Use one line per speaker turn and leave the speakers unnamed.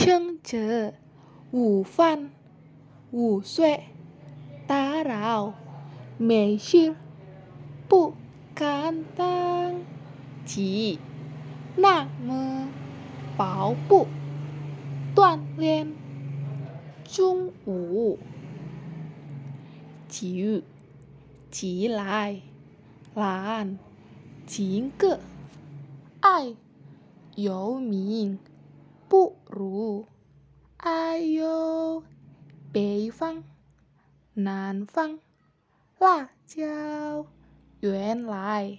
生者午饭午睡打扰没事不敢当急那么跑步锻炼中午几几来懒几个爱有名不如哎呦北方南方辣椒原来